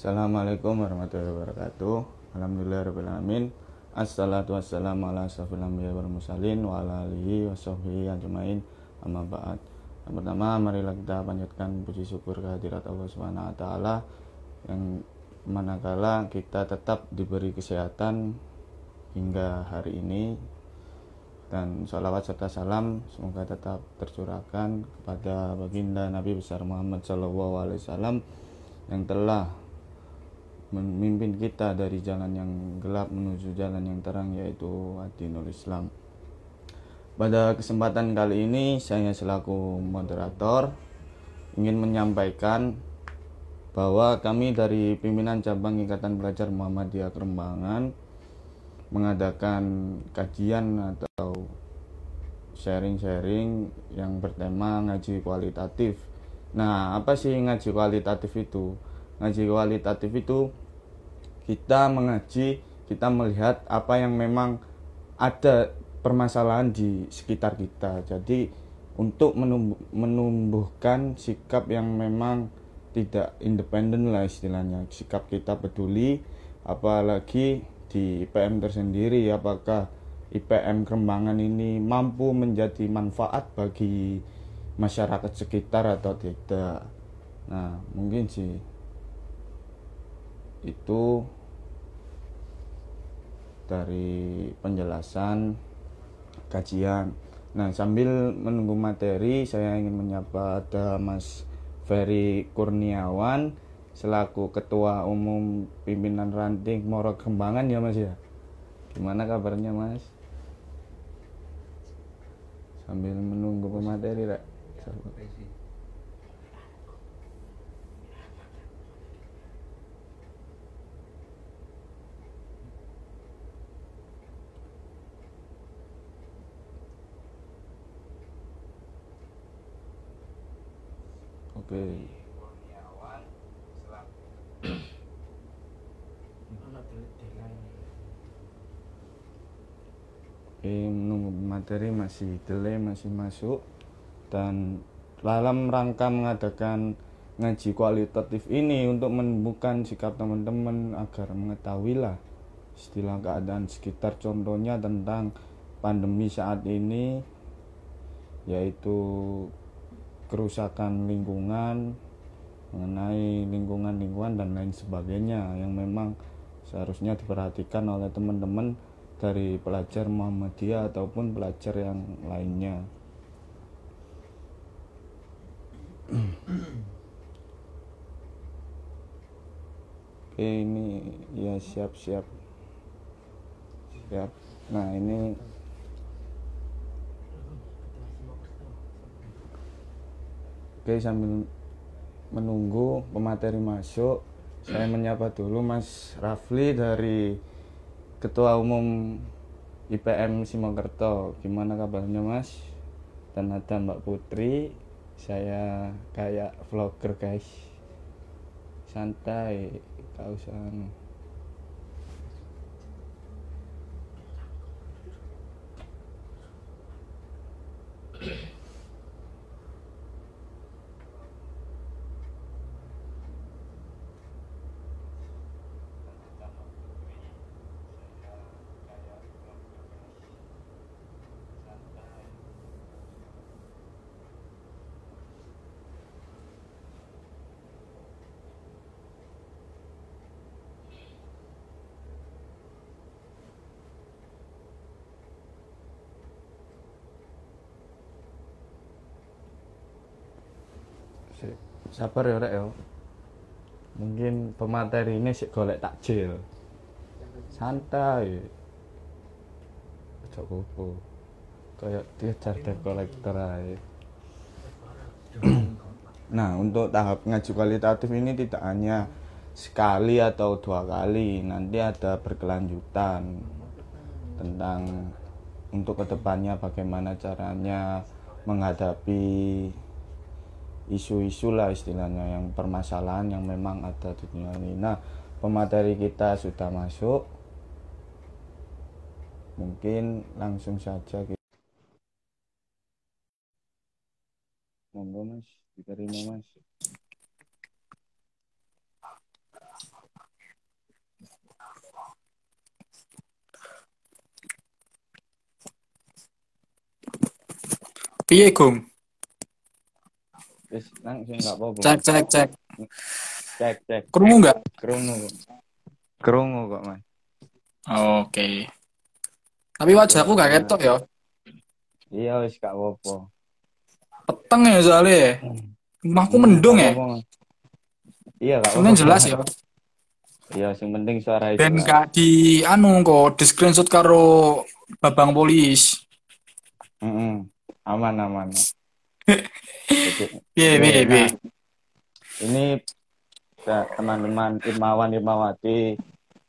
Assalamualaikum warahmatullahi wabarakatuh. Alhamdulillahirrahmanirrahim. Assalatu wassalamu ala asrafil anbiya wal mursalin wa ala alihi wa sahbihi ajmain. Amma ba'd. Yang pertama, marilah kita panjatkan puji syukur kehadirat Allah Subhanahu wa taala yang manakala kita tetap diberi kesehatan hingga hari ini dan sholawat serta salam semoga tetap tercurahkan kepada baginda Nabi besar Muhammad Shallallahu Alaihi Wasallam yang telah memimpin kita dari jalan yang gelap menuju jalan yang terang yaitu Adinul Islam. Pada kesempatan kali ini saya selaku moderator ingin menyampaikan bahwa kami dari pimpinan cabang Ikatan Pelajar Muhammadiyah Kerembangan mengadakan kajian atau sharing-sharing yang bertema ngaji kualitatif. Nah, apa sih ngaji kualitatif itu? Ngaji kualitatif itu kita mengaji, kita melihat apa yang memang ada permasalahan di sekitar kita. Jadi untuk menumbuhkan sikap yang memang tidak independen lah istilahnya, sikap kita peduli apalagi di IPM tersendiri apakah IPM Kerembangan ini mampu menjadi manfaat bagi masyarakat sekitar atau tidak nah mungkin sih itu dari penjelasan kajian nah sambil menunggu materi saya ingin menyapa ada Mas Ferry Kurniawan selaku ketua umum pimpinan ranting Moro Kembangan ya Mas ya. Gimana kabarnya Mas? Sambil menunggu pemateri, Rek. Oke. Oke, menunggu materi masih delay masih masuk. Dan dalam rangka mengadakan ngaji kualitatif ini untuk menemukan sikap teman-teman agar mengetahui lah istilah keadaan sekitar contohnya tentang pandemi saat ini yaitu kerusakan lingkungan mengenai lingkungan-lingkungan dan lain sebagainya yang memang seharusnya diperhatikan oleh teman-teman dari pelajar Muhammadiyah ataupun pelajar yang lainnya. Oke ini ya siap-siap siap. Nah ini Oke sambil menunggu pemateri masuk saya menyapa dulu Mas Rafli dari Ketua Umum IPM Simokerto. Gimana kabarnya Mas? Dan ada Mbak Putri. Saya kayak vlogger guys. Santai, kau usah anu. Sabar ya rek ya. Mungkin pemateri ini sih golek takjil. Santai. Ojo kupu. Kayak dikejar debt collector aja nah untuk tahap ngaji kualitatif ini tidak hanya sekali atau dua kali nanti ada berkelanjutan tentang untuk ke depannya bagaimana caranya menghadapi isu-isu lah istilahnya yang permasalahan yang memang ada di dunia ini. Nah, pemateri kita sudah masuk. Mungkin langsung saja kita Monggo Mas, diterima Mas. Piye, Gung? Wis langsung enggak apa-apa. Cek, cek, cek. Cek, cek. Krungu nggak? Krungu. Krungu kok, Mas. Oke. Tapi wajahku gak ketok ya. Iya wis gak apa-apa. Peteng ya soalnya. Rumahku mendung ya. Apa-apa. Iya gak Sebenarnya jelas ya. Iya, sing penting suara itu. Ben gak di anu kok di screenshot karo babang polis. Heeh. Aman, aman. Piye, Oke, piye, piye. nah, Ini ya, teman-teman Irmawan Irmawati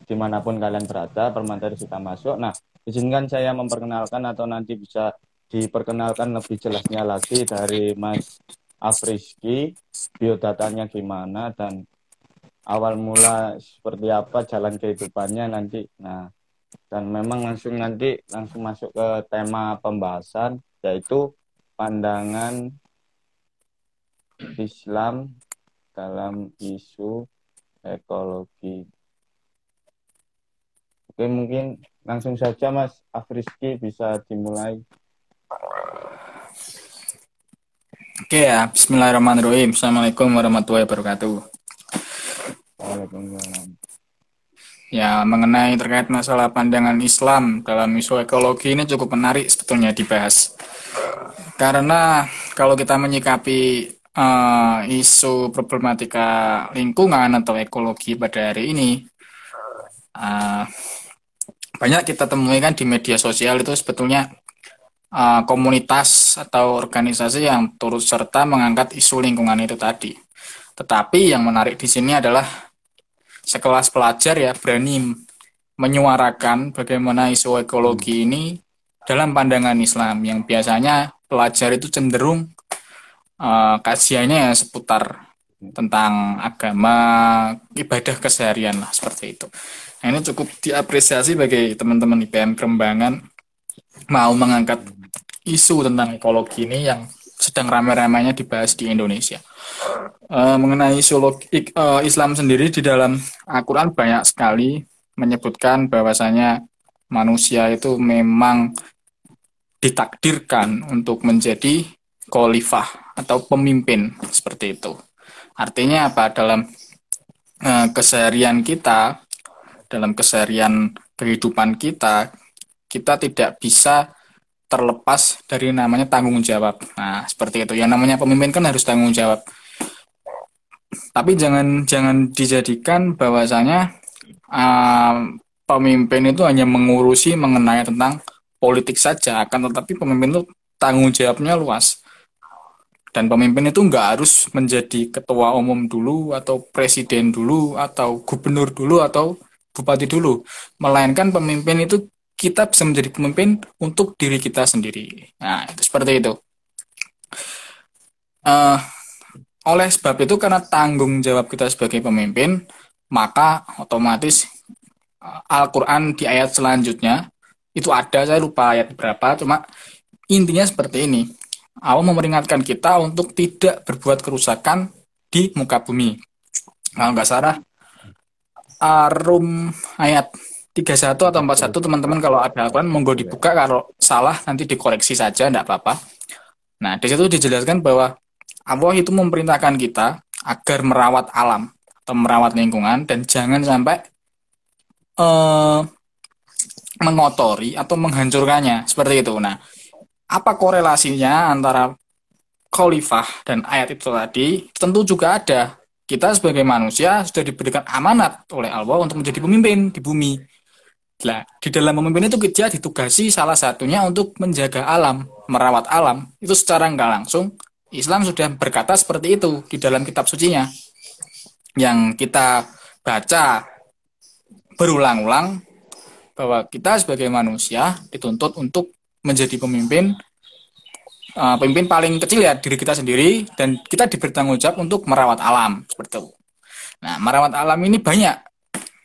di mana pun kalian berada, permantari sudah masuk. Nah, izinkan saya memperkenalkan atau nanti bisa diperkenalkan lebih jelasnya lagi dari Mas Afriski, biodatanya gimana dan awal mula seperti apa jalan kehidupannya nanti. Nah, dan memang langsung nanti langsung masuk ke tema pembahasan yaitu pandangan Islam dalam isu ekologi. Oke, mungkin langsung saja Mas Afriski bisa dimulai. Oke ya, bismillahirrahmanirrahim. Assalamualaikum warahmatullahi wabarakatuh. Waalaikumsalam. Ya, mengenai terkait masalah pandangan Islam dalam isu ekologi ini cukup menarik sebetulnya dibahas. Karena kalau kita menyikapi eh, isu problematika lingkungan atau ekologi pada hari ini, eh, banyak kita temui kan di media sosial itu sebetulnya eh, komunitas atau organisasi yang turut serta mengangkat isu lingkungan itu tadi. Tetapi yang menarik di sini adalah sekelas pelajar ya berani menyuarakan bagaimana isu ekologi ini dalam pandangan Islam yang biasanya pelajar itu cenderung uh, kajiannya ya seputar tentang agama, ibadah keseharian lah seperti itu. Nah, ini cukup diapresiasi bagi teman-teman IPM Kerembangan mau mengangkat isu tentang ekologi ini yang sedang ramai-ramainya dibahas di Indonesia. Uh, mengenai isu uh, Islam sendiri di dalam Al-Quran banyak sekali menyebutkan bahwasanya manusia itu memang ditakdirkan untuk menjadi khalifah atau pemimpin seperti itu. Artinya apa? Dalam uh, keseharian kita, dalam keseharian kehidupan kita, kita tidak bisa terlepas dari namanya tanggung jawab. Nah, seperti itu. Yang namanya pemimpin kan harus tanggung jawab. Tapi jangan jangan dijadikan bahwasanya uh, pemimpin itu hanya mengurusi mengenai tentang politik saja, akan tetapi pemimpin itu tanggung jawabnya luas. Dan pemimpin itu nggak harus menjadi ketua umum dulu, atau presiden dulu, atau gubernur dulu, atau bupati dulu. Melainkan pemimpin itu kita bisa menjadi pemimpin untuk diri kita sendiri. Nah, itu seperti itu. Uh, oleh sebab itu, karena tanggung jawab kita sebagai pemimpin, maka otomatis Al-Quran di ayat selanjutnya itu ada, saya lupa ayat berapa, cuma intinya seperti ini. Allah memperingatkan kita untuk tidak berbuat kerusakan di muka bumi. Kalau nggak salah, Arum ayat 31 atau 41 teman-teman kalau ada Al-Quran monggo dibuka kalau salah nanti dikoreksi saja enggak apa-apa. Nah, di situ dijelaskan bahwa Allah itu memerintahkan kita agar merawat alam atau merawat lingkungan dan jangan sampai uh, mengotori atau menghancurkannya seperti itu. Nah, apa korelasinya antara khalifah dan ayat itu tadi? Tentu juga ada. Kita sebagai manusia sudah diberikan amanat oleh Allah untuk menjadi pemimpin di bumi. Nah, di dalam memimpin itu kita ditugasi salah satunya untuk menjaga alam, merawat alam. Itu secara nggak langsung Islam sudah berkata seperti itu di dalam kitab sucinya. Yang kita baca berulang-ulang bahwa kita sebagai manusia dituntut untuk menjadi pemimpin uh, pemimpin paling kecil ya diri kita sendiri dan kita diberi tanggung jawab untuk merawat alam seperti itu. Nah, merawat alam ini banyak.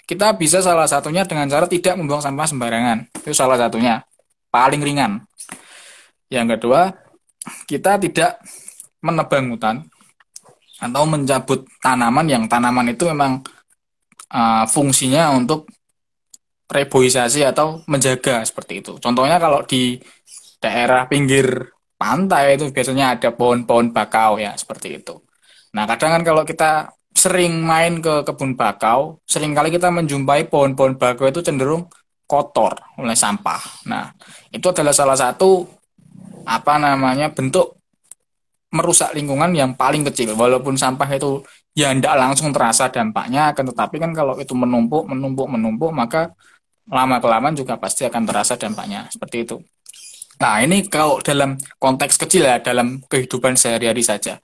Kita bisa salah satunya dengan cara tidak membuang sampah sembarangan. Itu salah satunya. Paling ringan. Yang kedua, kita tidak menebang hutan atau mencabut tanaman yang tanaman itu memang uh, fungsinya untuk reboisasi atau menjaga seperti itu. Contohnya kalau di daerah pinggir pantai itu biasanya ada pohon-pohon bakau ya seperti itu. Nah kadang kan kalau kita sering main ke kebun bakau, sering kali kita menjumpai pohon-pohon bakau itu cenderung kotor oleh sampah. Nah itu adalah salah satu apa namanya bentuk merusak lingkungan yang paling kecil. Walaupun sampah itu ya tidak langsung terasa dampaknya, akan tetapi kan kalau itu menumpuk, menumpuk, menumpuk, maka lama kelamaan juga pasti akan terasa dampaknya seperti itu. Nah ini kalau dalam konteks kecil ya dalam kehidupan sehari-hari saja.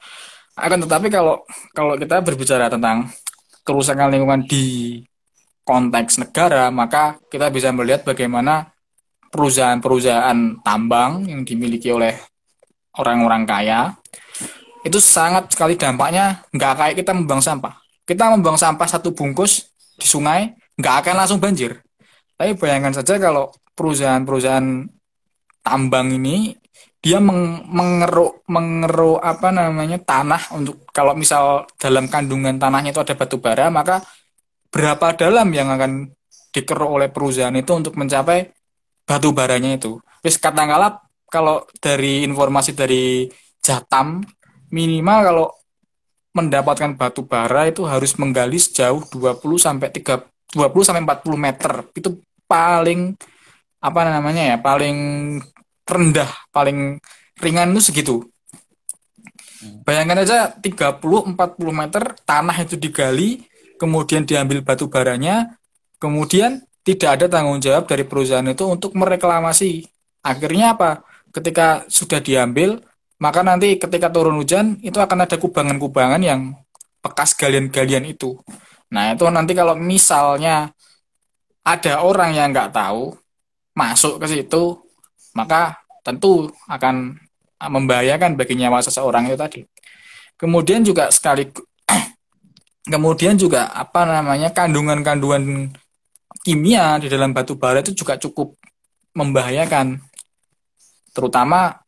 Akan tetapi kalau kalau kita berbicara tentang kerusakan lingkungan di konteks negara, maka kita bisa melihat bagaimana perusahaan-perusahaan tambang yang dimiliki oleh orang-orang kaya itu sangat sekali dampaknya nggak kayak kita membuang sampah. Kita membuang sampah satu bungkus di sungai nggak akan langsung banjir. Tapi bayangkan saja kalau perusahaan-perusahaan tambang ini dia meng mengeruk mengeruk apa namanya tanah untuk kalau misal dalam kandungan tanahnya itu ada batu bara maka berapa dalam yang akan dikeruk oleh perusahaan itu untuk mencapai batu baranya itu. Terus katakanlah kalau dari informasi dari Jatam minimal kalau mendapatkan batu bara itu harus menggali sejauh 20 sampai 3 20 sampai 40 meter. Itu paling apa namanya ya, paling rendah, paling ringan itu segitu. Bayangkan aja 30-40 meter tanah itu digali, kemudian diambil batu baranya, kemudian tidak ada tanggung jawab dari perusahaan itu untuk mereklamasi. Akhirnya apa? Ketika sudah diambil, maka nanti ketika turun hujan itu akan ada kubangan-kubangan yang bekas galian-galian itu. Nah itu nanti kalau misalnya ada orang yang nggak tahu masuk ke situ, maka tentu akan membahayakan bagi nyawa seseorang itu tadi. Kemudian juga sekali kemudian juga apa namanya kandungan-kandungan kimia di dalam batu bara itu juga cukup membahayakan. Terutama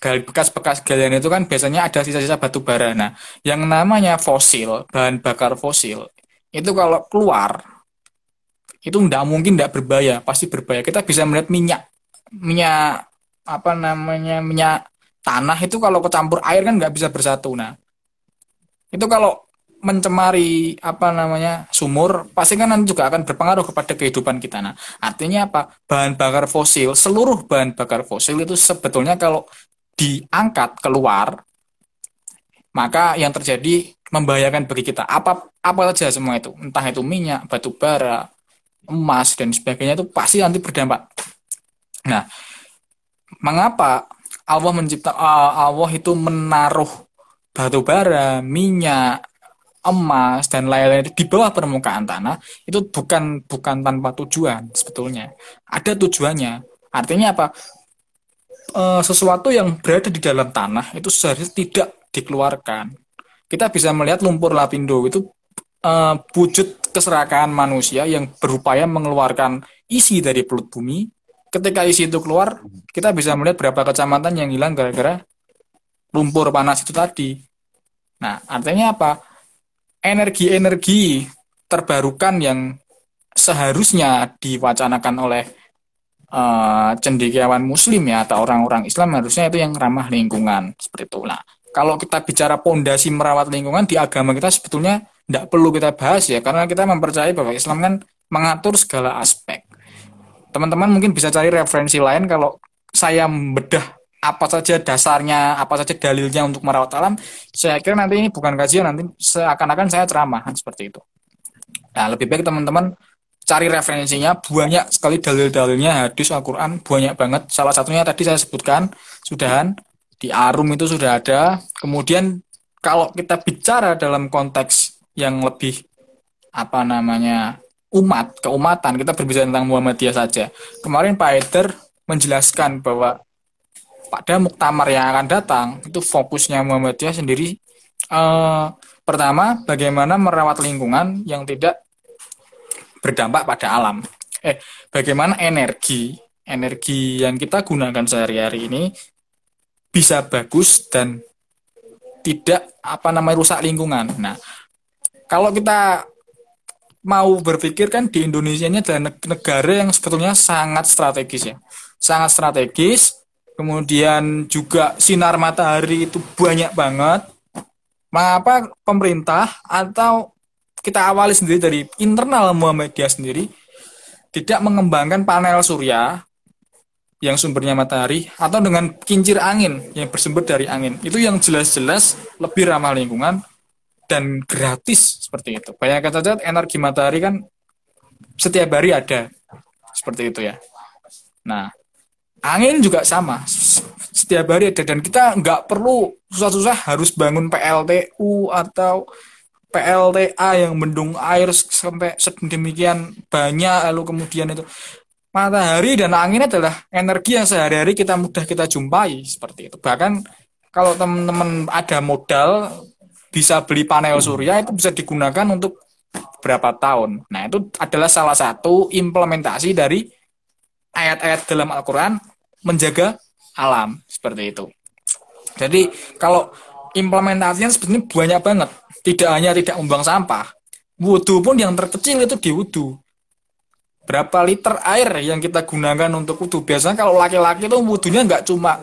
bekas-bekas galian itu kan biasanya ada sisa-sisa batu bara. Nah, yang namanya fosil, bahan bakar fosil, itu kalau keluar itu tidak mungkin tidak berbahaya, pasti berbahaya. Kita bisa melihat minyak, minyak apa namanya minyak tanah itu kalau kecampur air kan nggak bisa bersatu. Nah, itu kalau mencemari apa namanya sumur pasti kan nanti juga akan berpengaruh kepada kehidupan kita. Nah, artinya apa? Bahan bakar fosil, seluruh bahan bakar fosil itu sebetulnya kalau diangkat keluar maka yang terjadi membahayakan bagi kita. Apa apa saja semua itu, entah itu minyak, batu bara, emas dan sebagainya itu pasti nanti berdampak. Nah, mengapa Allah mencipta Allah itu menaruh batu bara, minyak, emas dan lain-lain di bawah permukaan tanah itu bukan bukan tanpa tujuan sebetulnya. Ada tujuannya. Artinya apa? E, sesuatu yang berada di dalam tanah itu seharusnya tidak dikeluarkan. Kita bisa melihat lumpur lapindo itu e, wujud keserakahan manusia yang berupaya mengeluarkan isi dari pelut bumi. Ketika isi itu keluar, kita bisa melihat berapa kecamatan yang hilang gara-gara lumpur panas itu tadi. Nah, artinya apa? energi-energi terbarukan yang seharusnya diwacanakan oleh uh, cendekiawan muslim ya atau orang-orang Islam harusnya itu yang ramah lingkungan seperti itu. Nah, kalau kita bicara pondasi merawat lingkungan di agama kita sebetulnya tidak perlu kita bahas ya karena kita mempercayai bahwa Islam kan mengatur segala aspek. Teman-teman mungkin bisa cari referensi lain kalau saya bedah apa saja dasarnya, apa saja dalilnya untuk merawat alam, saya kira nanti ini bukan kajian, nanti seakan-akan saya ceramahan seperti itu. Nah, lebih baik teman-teman cari referensinya, banyak sekali dalil-dalilnya hadis Al-Quran, banyak banget. Salah satunya tadi saya sebutkan, sudahan, di Arum itu sudah ada. Kemudian kalau kita bicara dalam konteks yang lebih apa namanya umat, keumatan, kita berbicara tentang Muhammadiyah saja. Kemarin Pak Eder menjelaskan bahwa pada muktamar yang akan datang itu fokusnya Muhammadiyah sendiri eh, pertama bagaimana merawat lingkungan yang tidak berdampak pada alam. Eh, bagaimana energi energi yang kita gunakan sehari-hari ini bisa bagus dan tidak apa namanya rusak lingkungan. Nah, kalau kita mau berpikir kan di Indonesia ini adalah negara yang sebetulnya sangat strategis ya. Sangat strategis kemudian juga sinar matahari itu banyak banget. Mengapa pemerintah atau kita awali sendiri dari internal Muhammadiyah sendiri tidak mengembangkan panel surya yang sumbernya matahari atau dengan kincir angin yang bersumber dari angin. Itu yang jelas-jelas lebih ramah lingkungan dan gratis seperti itu. Bayangkan saja energi matahari kan setiap hari ada. Seperti itu ya. Nah, angin juga sama setiap hari ada dan kita nggak perlu susah-susah harus bangun PLTU atau PLTA yang mendung air sampai sedemikian banyak lalu kemudian itu matahari dan angin adalah energi yang sehari-hari kita mudah kita jumpai seperti itu bahkan kalau teman-teman ada modal bisa beli panel surya itu bisa digunakan untuk berapa tahun nah itu adalah salah satu implementasi dari ayat-ayat dalam Al-Quran menjaga alam seperti itu. Jadi kalau implementasinya sebenarnya banyak banget. Tidak hanya tidak membuang sampah, wudhu pun yang terkecil itu di wudhu. Berapa liter air yang kita gunakan untuk wudhu? Biasanya kalau laki-laki itu wudhunya nggak cuma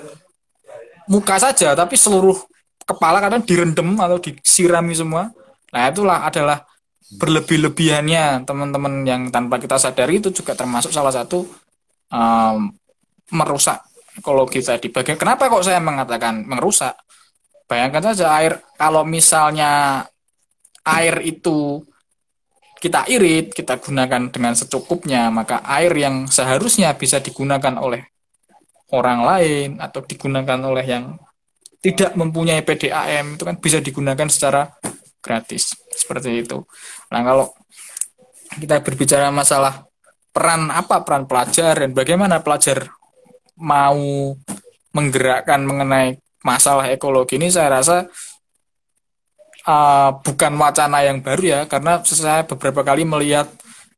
muka saja, tapi seluruh kepala kadang direndam atau disirami semua. Nah itulah adalah berlebih-lebihannya teman-teman yang tanpa kita sadari itu juga termasuk salah satu um, merusak ekologi tadi. Bagian kenapa kok saya mengatakan merusak? Bayangkan saja air kalau misalnya air itu kita irit, kita gunakan dengan secukupnya, maka air yang seharusnya bisa digunakan oleh orang lain atau digunakan oleh yang tidak mempunyai PDAM itu kan bisa digunakan secara gratis seperti itu. Nah kalau kita berbicara masalah peran apa peran pelajar dan bagaimana pelajar mau menggerakkan mengenai masalah ekologi ini saya rasa uh, bukan wacana yang baru ya karena saya beberapa kali melihat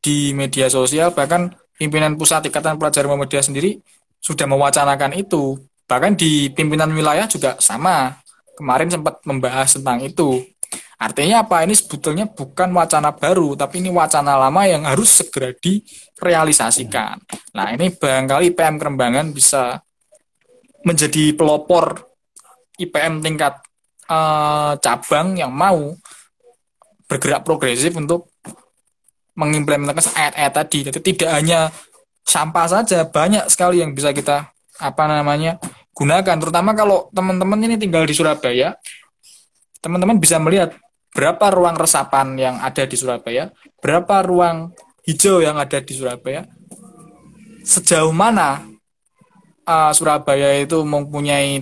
di media sosial bahkan pimpinan pusat ikatan pelajar Muhammadiyah sendiri sudah mewacanakan itu bahkan di pimpinan wilayah juga sama. Kemarin sempat membahas tentang itu. Artinya apa? Ini sebetulnya bukan wacana baru tapi ini wacana lama yang harus segera direalisasikan. Nah ini barangkali PM Kerembangan bisa menjadi pelopor IPM tingkat uh, cabang yang mau bergerak progresif untuk mengimplementasikan ayat-ayat tadi. Jadi tidak hanya sampah saja, banyak sekali yang bisa kita apa namanya gunakan. Terutama kalau teman-teman ini tinggal di Surabaya, teman-teman bisa melihat berapa ruang resapan yang ada di Surabaya, berapa ruang hijau yang ada di Surabaya, sejauh mana uh, Surabaya itu mempunyai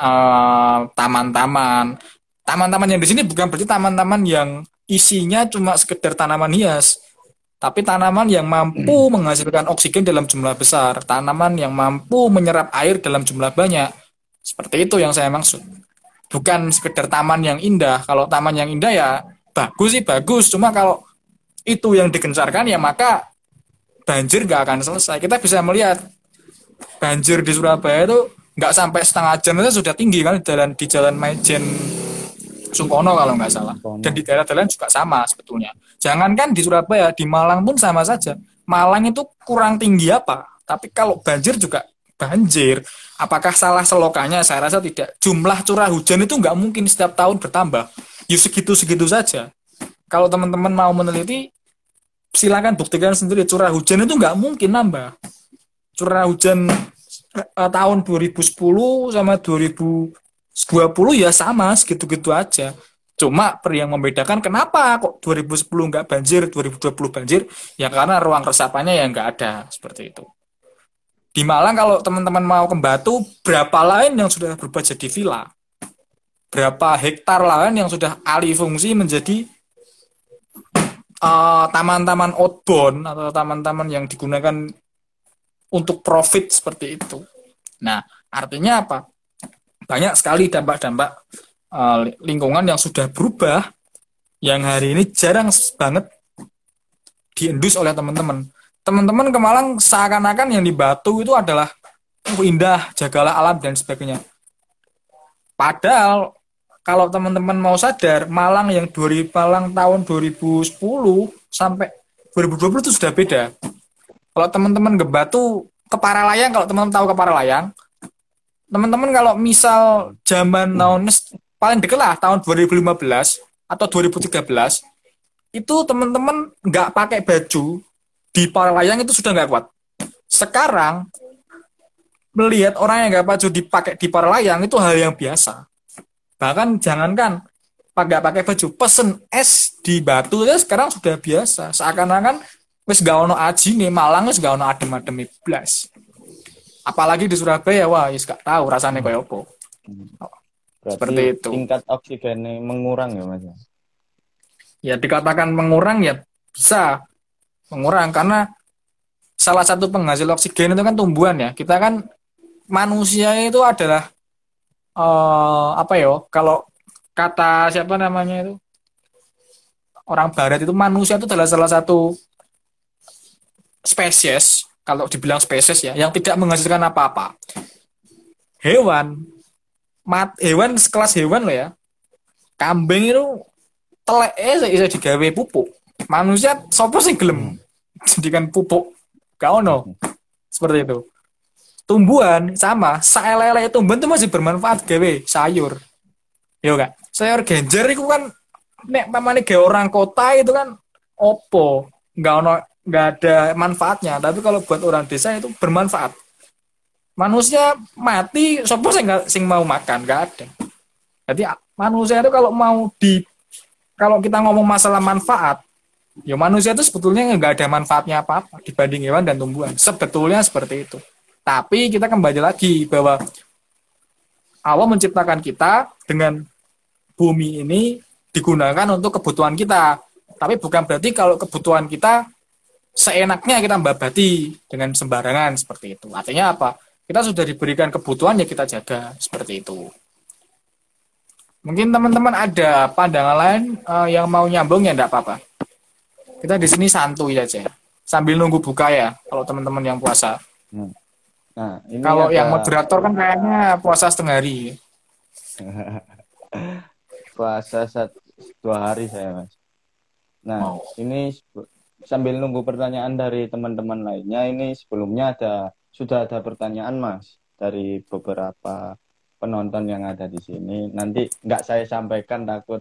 uh, taman-taman. Taman-taman yang di sini bukan berarti taman-taman yang isinya cuma sekedar tanaman hias, tapi tanaman yang mampu hmm. menghasilkan oksigen dalam jumlah besar, tanaman yang mampu menyerap air dalam jumlah banyak. Seperti itu yang saya maksud. Bukan sekedar taman yang indah. Kalau taman yang indah ya bagus sih bagus, cuma kalau itu yang digencarkan ya maka banjir nggak akan selesai. Kita bisa melihat banjir di Surabaya itu nggak sampai setengah jam itu sudah tinggi kan di jalan di jalan Majen Sukono kalau nggak salah. Dan di daerah-daerah juga sama sebetulnya. Jangankan di Surabaya di Malang pun sama saja. Malang itu kurang tinggi apa? Tapi kalau banjir juga banjir. Apakah salah selokanya? Saya rasa tidak. Jumlah curah hujan itu nggak mungkin setiap tahun bertambah. Ya segitu segitu saja. Kalau teman-teman mau meneliti silakan buktikan sendiri. Curah hujan itu nggak mungkin nambah. Curah hujan uh, tahun 2010 sama 2020 ya sama segitu-gitu aja. Cuma per yang membedakan kenapa kok 2010 nggak banjir, 2020 banjir, ya karena ruang resapannya yang nggak ada seperti itu. Di Malang kalau teman-teman mau ke Batu, berapa lain yang sudah berubah jadi villa? Berapa hektar lahan yang sudah alih fungsi menjadi eh, taman-taman uh, outbound atau taman-taman yang digunakan untuk profit seperti itu. Nah, artinya apa? Banyak sekali dampak-dampak uh, lingkungan yang sudah berubah yang hari ini jarang banget diendus oleh teman-teman. Teman-teman ke Malang seakan-akan yang di Batu itu adalah oh, indah, jagalah alam dan sebagainya. Padahal kalau teman-teman mau sadar, Malang yang 2000 Malang tahun 2010 sampai 2020 itu sudah beda. Kalau teman-teman ke Batu, ke Paralayang, kalau teman-teman tahu ke Paralayang, teman-teman kalau misal zaman tahun paling deket lah tahun 2015 atau 2013 itu teman-teman nggak pakai baju di para layang itu sudah nggak kuat. Sekarang melihat orang yang nggak baju dipakai di para layang itu hal yang biasa. Bahkan jangankan pakai pakai baju pesen es di batu ya sekarang sudah biasa. Seakan-akan wis gak ono aji nih Malang wis gak ono adem-adem iblas. Apalagi di Surabaya wah wis gak tahu rasanya kayak apa. Berarti Seperti itu. tingkat oksigennya mengurang ya mas Ya dikatakan mengurang ya bisa mengurang karena salah satu penghasil oksigen itu kan tumbuhan ya. Kita kan manusia itu adalah eh apa ya? Kalau kata siapa namanya itu orang barat itu manusia itu adalah salah satu spesies kalau dibilang spesies ya yang tidak menghasilkan apa-apa. Hewan mat hewan sekelas hewan loh ya. Kambing itu telek eh bisa digawe pupuk. Manusia sopo sih gelem jadikan pupuk. Gak ono. Seperti itu. Tumbuhan sama, saelele tumbuhan itu masih bermanfaat gawe sayur. Yo kak, sayur genjer itu kan nek pamane gawe orang kota itu kan opo, nggak ono nggak ada manfaatnya. Tapi kalau buat orang desa itu bermanfaat. Manusia mati, sopo sing sing mau makan, nggak ada. Jadi manusia itu kalau mau di kalau kita ngomong masalah manfaat, ya manusia itu sebetulnya nggak ada manfaatnya apa-apa dibanding hewan dan tumbuhan. Sebetulnya seperti itu. Tapi kita kembali lagi bahwa Allah menciptakan kita dengan bumi ini digunakan untuk kebutuhan kita. Tapi bukan berarti kalau kebutuhan kita seenaknya kita babati dengan sembarangan seperti itu. Artinya apa? Kita sudah diberikan kebutuhan ya kita jaga seperti itu. Mungkin teman-teman ada pandangan lain uh, yang mau nyambung ya enggak apa-apa. Kita di sini santuy aja. Sambil nunggu buka ya kalau teman-teman yang puasa. Hmm. Nah, ini Kalau ada- yang moderator kan kayaknya puasa setengah hari. puasa sat- dua hari saya mas. Nah, Wow. ini sambil nunggu pertanyaan dari teman-teman lainnya, ini sebelumnya ada sudah ada pertanyaan mas dari beberapa penonton yang ada di sini. Nanti nggak saya sampaikan takut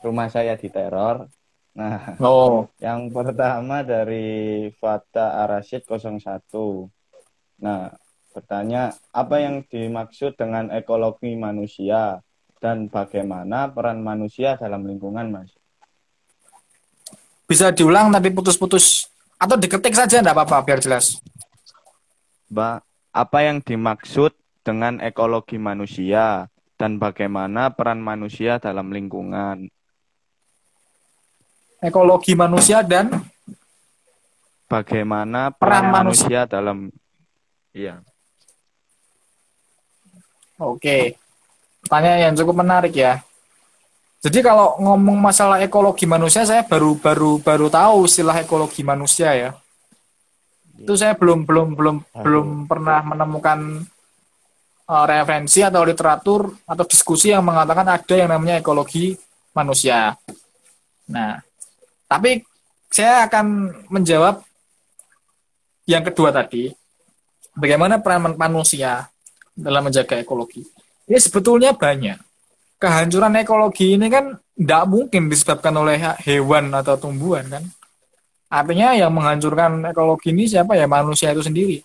rumah saya diteror. Nah, Oh, yang pertama dari Fata Arasid 01. Nah, bertanya apa yang dimaksud dengan ekologi manusia dan bagaimana peran manusia dalam lingkungan, Mas? Bisa diulang tadi putus-putus atau diketik saja enggak apa-apa biar jelas. Mbak, apa yang dimaksud dengan ekologi manusia dan bagaimana peran manusia dalam lingkungan? Ekologi manusia dan Bagaimana Peran peran manusia dalam Iya. Oke. Pertanyaan yang cukup menarik ya. Jadi kalau ngomong masalah ekologi manusia saya baru baru baru tahu istilah ekologi manusia ya. Itu saya belum belum belum Aduh. belum pernah menemukan uh, referensi atau literatur atau diskusi yang mengatakan ada yang namanya ekologi manusia. Nah, tapi saya akan menjawab yang kedua tadi, bagaimana peran man- manusia dalam menjaga ekologi. Ya sebetulnya banyak. Kehancuran ekologi ini kan tidak mungkin disebabkan oleh hewan atau tumbuhan kan. Artinya yang menghancurkan ekologi ini siapa ya manusia itu sendiri.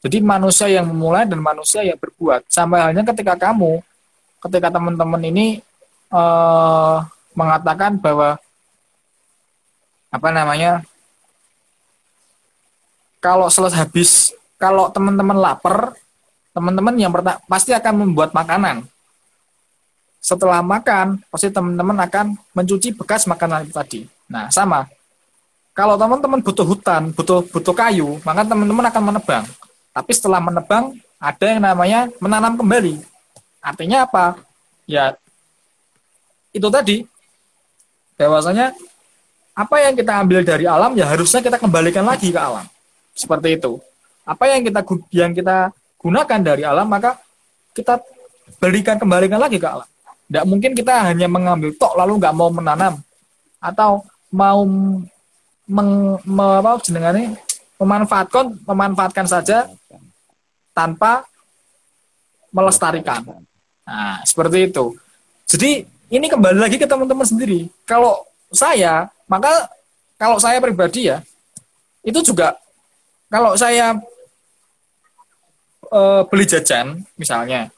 Jadi manusia yang memulai dan manusia yang berbuat. Sampai halnya ketika kamu, ketika teman-teman ini eh, mengatakan bahwa apa namanya kalau selesai habis kalau teman-teman lapar teman-teman yang pasti akan membuat makanan setelah makan pasti teman-teman akan mencuci bekas makanan itu tadi. Nah sama. Kalau teman-teman butuh hutan butuh butuh kayu maka teman-teman akan menebang. Tapi setelah menebang ada yang namanya menanam kembali. Artinya apa? Ya itu tadi. Bahwasanya apa yang kita ambil dari alam ya harusnya kita kembalikan lagi ke alam. Seperti itu. Apa yang kita yang kita gunakan dari alam maka kita berikan kembalikan lagi ke alam tidak mungkin kita hanya mengambil tok lalu nggak mau menanam atau mau meng, me- apa jenengannya memanfaatkan memanfaatkan saja tanpa melestarikan. Nah, seperti itu. Jadi ini kembali lagi ke teman-teman sendiri. Kalau saya, maka kalau saya pribadi ya, itu juga kalau saya e, beli jajan misalnya,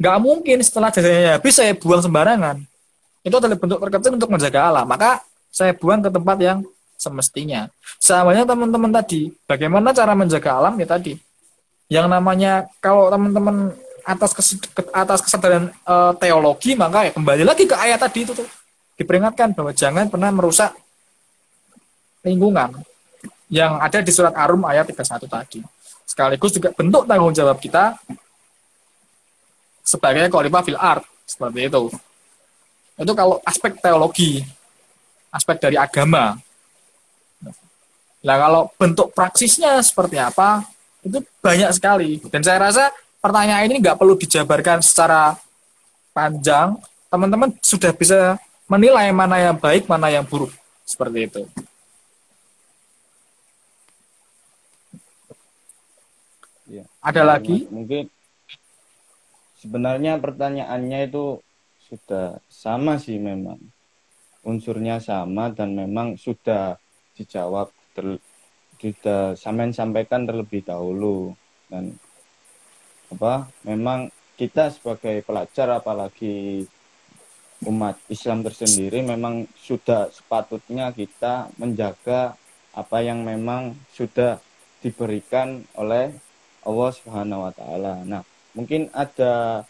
nggak mungkin setelah jajannya habis saya buang sembarangan. Itu adalah bentuk terkecil untuk menjaga alam. Maka saya buang ke tempat yang semestinya. Samanya teman-teman tadi, bagaimana cara menjaga alam ya tadi. Yang namanya kalau teman-teman atas atas kesadaran uh, teologi maka ya kembali lagi ke ayat tadi itu tuh diperingatkan bahwa jangan pernah merusak lingkungan yang ada di surat Arum ayat 31 tadi. Sekaligus juga bentuk tanggung jawab kita sebagai khalifah fil art seperti itu. Itu kalau aspek teologi, aspek dari agama. Nah, kalau bentuk praksisnya seperti apa, itu banyak sekali. Dan saya rasa pertanyaan ini nggak perlu dijabarkan secara panjang. Teman-teman sudah bisa menilai mana yang baik, mana yang buruk. Seperti itu. Ya. Ada lagi? Mungkin sebenarnya pertanyaannya itu sudah sama sih memang unsurnya sama dan memang sudah dijawab ter, sudah sampaikan terlebih dahulu dan apa memang kita sebagai pelajar apalagi umat Islam tersendiri memang sudah sepatutnya kita menjaga apa yang memang sudah diberikan oleh Allah Subhanahu wa taala. Nah, Mungkin ada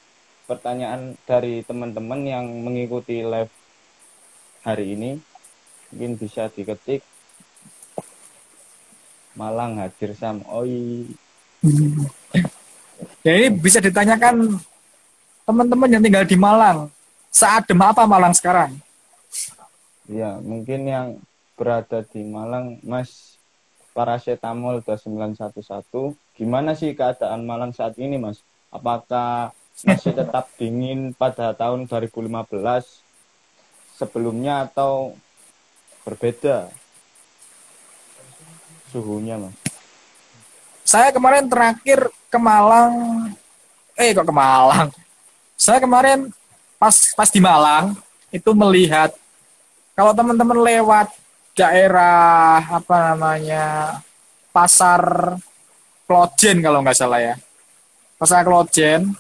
pertanyaan dari teman-teman yang mengikuti live hari ini. Mungkin bisa diketik. Malang hadir Sam. Oi. Ya ini bisa ditanyakan teman-teman yang tinggal di Malang. Saat dem apa Malang sekarang? Ya, mungkin yang berada di Malang, Mas paracetamol 2911. Gimana sih keadaan Malang saat ini, Mas? Apakah masih tetap dingin pada tahun 2015 sebelumnya atau berbeda suhunya mas? Saya kemarin terakhir ke Malang, eh kok ke Malang? Saya kemarin pas pas di Malang itu melihat kalau teman-teman lewat daerah apa namanya pasar Klojen kalau nggak salah ya pasar Klojen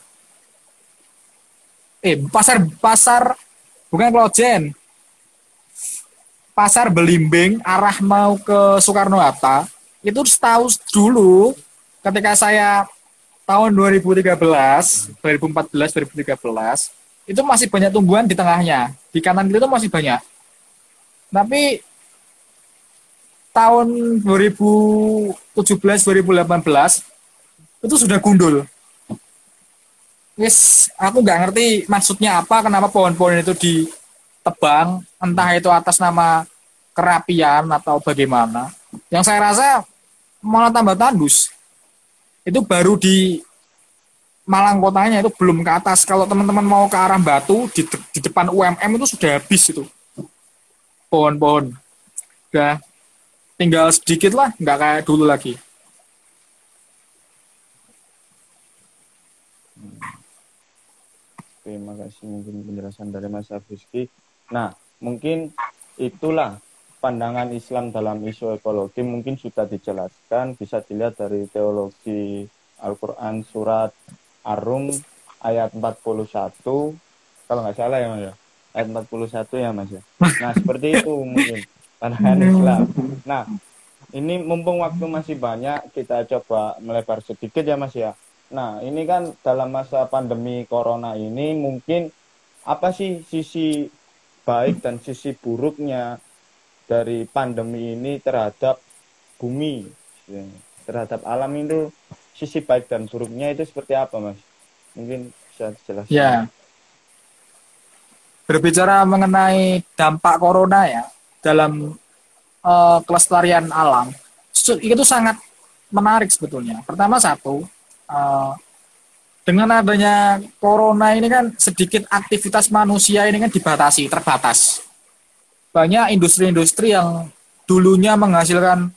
eh pasar pasar bukan Klojen pasar Belimbing arah mau ke Soekarno Hatta. Itu setahu dulu ketika saya tahun 2013 2014 2013 itu masih banyak tumbuhan di tengahnya. Di kanan itu masih banyak. Tapi tahun 2017 2018 itu sudah gundul wis aku nggak ngerti maksudnya apa kenapa pohon-pohon itu ditebang entah itu atas nama kerapian atau bagaimana. Yang saya rasa malah tambah tandus. Itu baru di Malang kotanya itu belum ke atas. Kalau teman-teman mau ke arah Batu di, di depan UMM itu sudah habis itu. Pohon-pohon. Udah tinggal sedikit lah nggak kayak dulu lagi Terima kasih mungkin penjelasan dari Mas Afiski. Nah, mungkin itulah pandangan Islam dalam isu ekologi mungkin sudah dijelaskan. Bisa dilihat dari teologi Al-Quran surat Ar-Rum ayat 41 kalau nggak salah ya Mas ya? Ayat 41 ya Mas ya? Nah seperti itu mungkin pandangan Islam. Nah ini mumpung waktu masih banyak kita coba melebar sedikit ya Mas ya Nah, ini kan dalam masa pandemi corona ini mungkin apa sih sisi baik dan sisi buruknya dari pandemi ini terhadap bumi, terhadap alam itu sisi baik dan buruknya itu seperti apa, Mas? Mungkin bisa jelaskan. Ya. Berbicara mengenai dampak corona ya dalam uh, kelestarian alam, itu sangat menarik sebetulnya. Pertama satu, uh, dengan adanya corona ini kan sedikit aktivitas manusia ini kan dibatasi, terbatas. Banyak industri-industri yang dulunya menghasilkan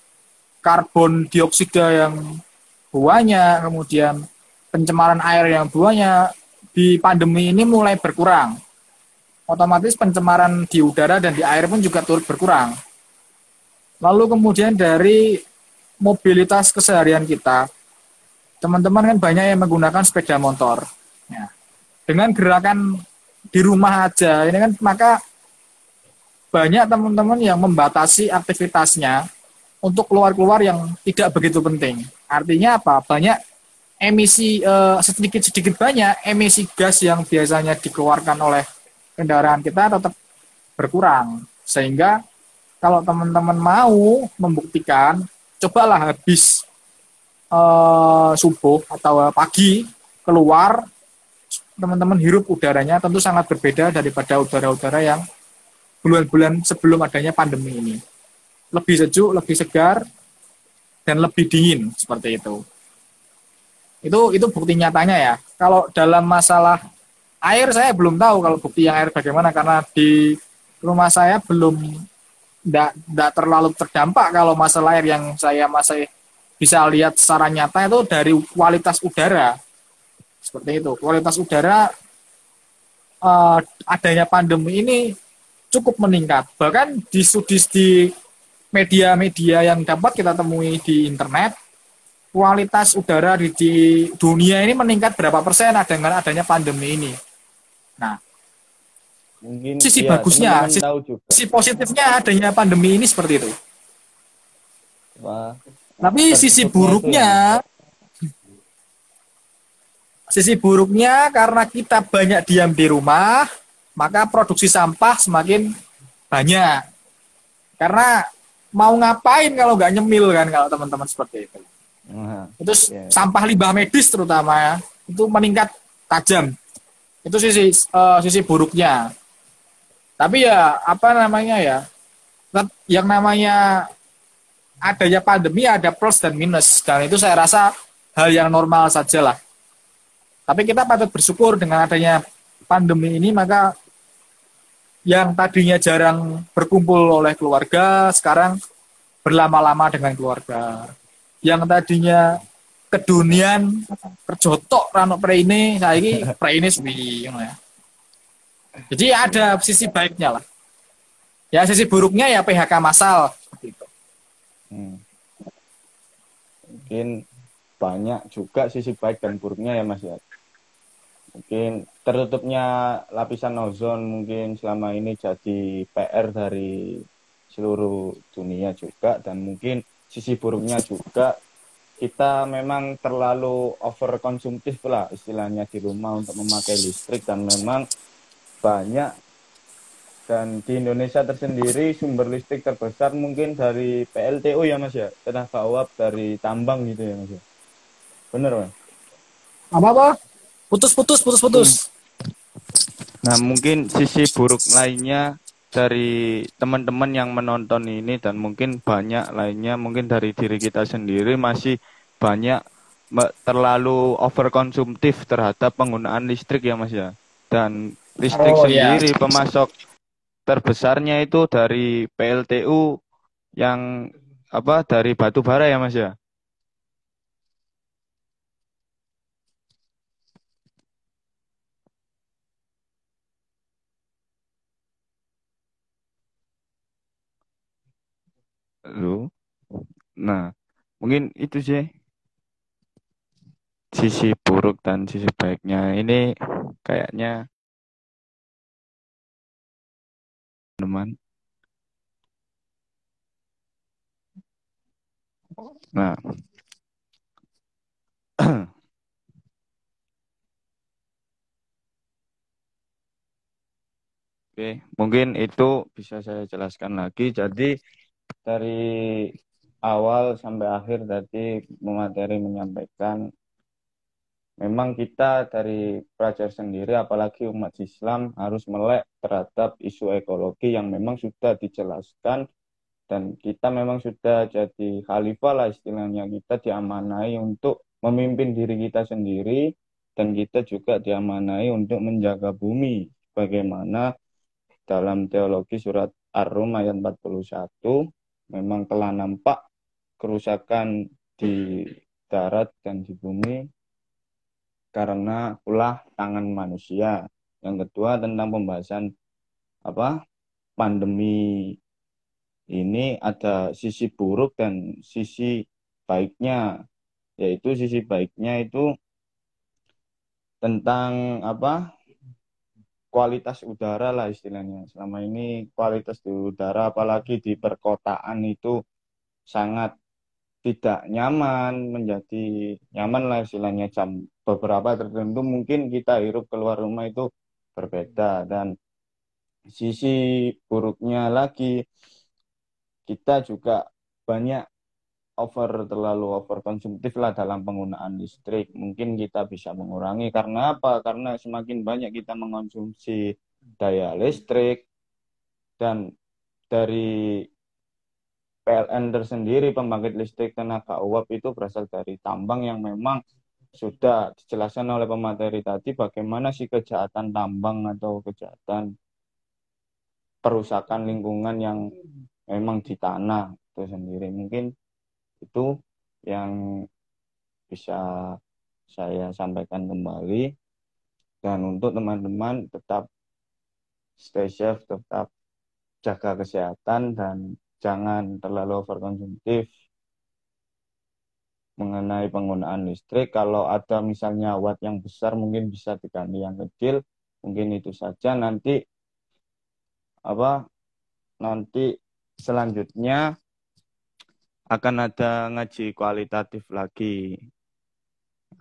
karbon dioksida yang banyak, kemudian pencemaran air yang buahnya di pandemi ini mulai berkurang. Otomatis pencemaran di udara dan di air pun juga turut berkurang. Lalu kemudian dari mobilitas keseharian kita, teman-teman kan banyak yang menggunakan sepeda motor. Ya. Dengan gerakan di rumah aja, ini kan maka banyak teman-teman yang membatasi aktivitasnya untuk keluar-keluar yang tidak begitu penting. Artinya apa? Banyak emisi eh, sedikit-sedikit banyak emisi gas yang biasanya dikeluarkan oleh kendaraan kita tetap berkurang. Sehingga kalau teman-teman mau membuktikan, cobalah habis eh, subuh atau pagi keluar, teman-teman hirup udaranya tentu sangat berbeda daripada udara-udara yang bulan-bulan sebelum adanya pandemi ini lebih sejuk, lebih segar, dan lebih dingin seperti itu. Itu itu bukti nyatanya ya. Kalau dalam masalah air saya belum tahu kalau bukti yang air bagaimana karena di rumah saya belum tidak terlalu terdampak kalau masalah air yang saya masih bisa lihat secara nyata itu dari kualitas udara seperti itu kualitas udara uh, adanya pandemi ini cukup meningkat bahkan di studi di media-media yang dapat kita temui di internet, kualitas udara di, di dunia ini meningkat berapa persen dengan adanya pandemi ini. Nah, mungkin sisi ya, bagusnya, sisi, sisi positifnya adanya pandemi ini seperti itu. Wah, Tapi sisi buruknya, sisi buruknya karena kita banyak diam di rumah, maka produksi sampah semakin banyak. Karena mau ngapain kalau nggak nyemil kan kalau teman-teman seperti itu. Uh, itu yeah. sampah limbah medis terutama ya, itu meningkat tajam. Itu sisi uh, sisi buruknya. Tapi ya apa namanya ya? Yang namanya adanya pandemi ada plus dan minus dan itu saya rasa hal yang normal saja lah. Tapi kita patut bersyukur dengan adanya pandemi ini maka yang tadinya jarang berkumpul oleh keluarga sekarang berlama-lama dengan keluarga. Yang tadinya kedunian kerjotok rano ini saya ini ini suwi ya. Jadi ada sisi baiknya lah. Ya sisi buruknya ya PHK masal. Hmm. Mungkin banyak juga sisi baik dan buruknya ya Mas ya mungkin tertutupnya lapisan ozon mungkin selama ini jadi PR dari seluruh dunia juga dan mungkin sisi buruknya juga kita memang terlalu over konsumtif lah istilahnya di rumah untuk memakai listrik dan memang banyak dan di Indonesia tersendiri sumber listrik terbesar mungkin dari PLTU ya mas ya tenaga uap dari tambang gitu ya mas ya bener mas apa apa Putus, putus, putus, putus. Nah, mungkin sisi buruk lainnya dari teman-teman yang menonton ini dan mungkin banyak lainnya, mungkin dari diri kita sendiri masih banyak terlalu overkonsumtif terhadap penggunaan listrik ya Mas ya. Dan listrik oh, iya. sendiri yeah. pemasok terbesarnya itu dari PLTU yang apa dari batu bara ya Mas ya. lu nah mungkin itu sih sisi buruk dan sisi baiknya ini kayaknya teman nah Oke, mungkin itu bisa saya jelaskan lagi. Jadi dari awal sampai akhir tadi materi menyampaikan memang kita dari pelajar sendiri apalagi umat Islam harus melek terhadap isu ekologi yang memang sudah dijelaskan. Dan kita memang sudah jadi khalifah lah istilahnya. Kita diamanai untuk memimpin diri kita sendiri dan kita juga diamanai untuk menjaga bumi. Bagaimana dalam teologi surat Ar-Rum ayat 41 memang telah nampak kerusakan di darat dan di bumi karena ulah tangan manusia. Yang kedua tentang pembahasan apa pandemi ini ada sisi buruk dan sisi baiknya yaitu sisi baiknya itu tentang apa kualitas udara lah istilahnya selama ini kualitas di udara apalagi di perkotaan itu sangat tidak nyaman menjadi nyaman lah istilahnya jam beberapa tertentu mungkin kita hirup keluar rumah itu berbeda. Dan sisi buruknya lagi kita juga banyak over terlalu over konsumtif lah dalam penggunaan listrik. Mungkin kita bisa mengurangi. Karena apa? Karena semakin banyak kita mengonsumsi daya listrik dan dari PLN tersendiri pembangkit listrik tenaga uap itu berasal dari tambang yang memang sudah dijelaskan oleh pemateri tadi bagaimana sih kejahatan tambang atau kejahatan perusakan lingkungan yang memang di tanah itu sendiri. Mungkin itu yang bisa saya sampaikan kembali. Dan untuk teman-teman tetap stay safe tetap jaga kesehatan dan jangan terlalu overkonsumtif mengenai penggunaan listrik. Kalau ada misalnya watt yang besar mungkin bisa diganti yang kecil. Mungkin itu saja nanti apa nanti selanjutnya akan ada ngaji kualitatif lagi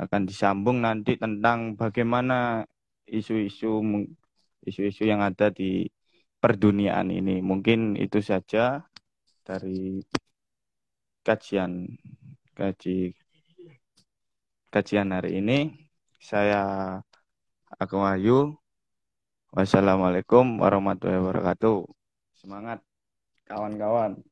akan disambung nanti tentang bagaimana isu-isu isu-isu yang ada di perduniaan ini. Mungkin itu saja dari kajian kaji kajian hari ini. Saya Aku Wahyu. Wassalamualaikum warahmatullahi wabarakatuh. Semangat kawan-kawan.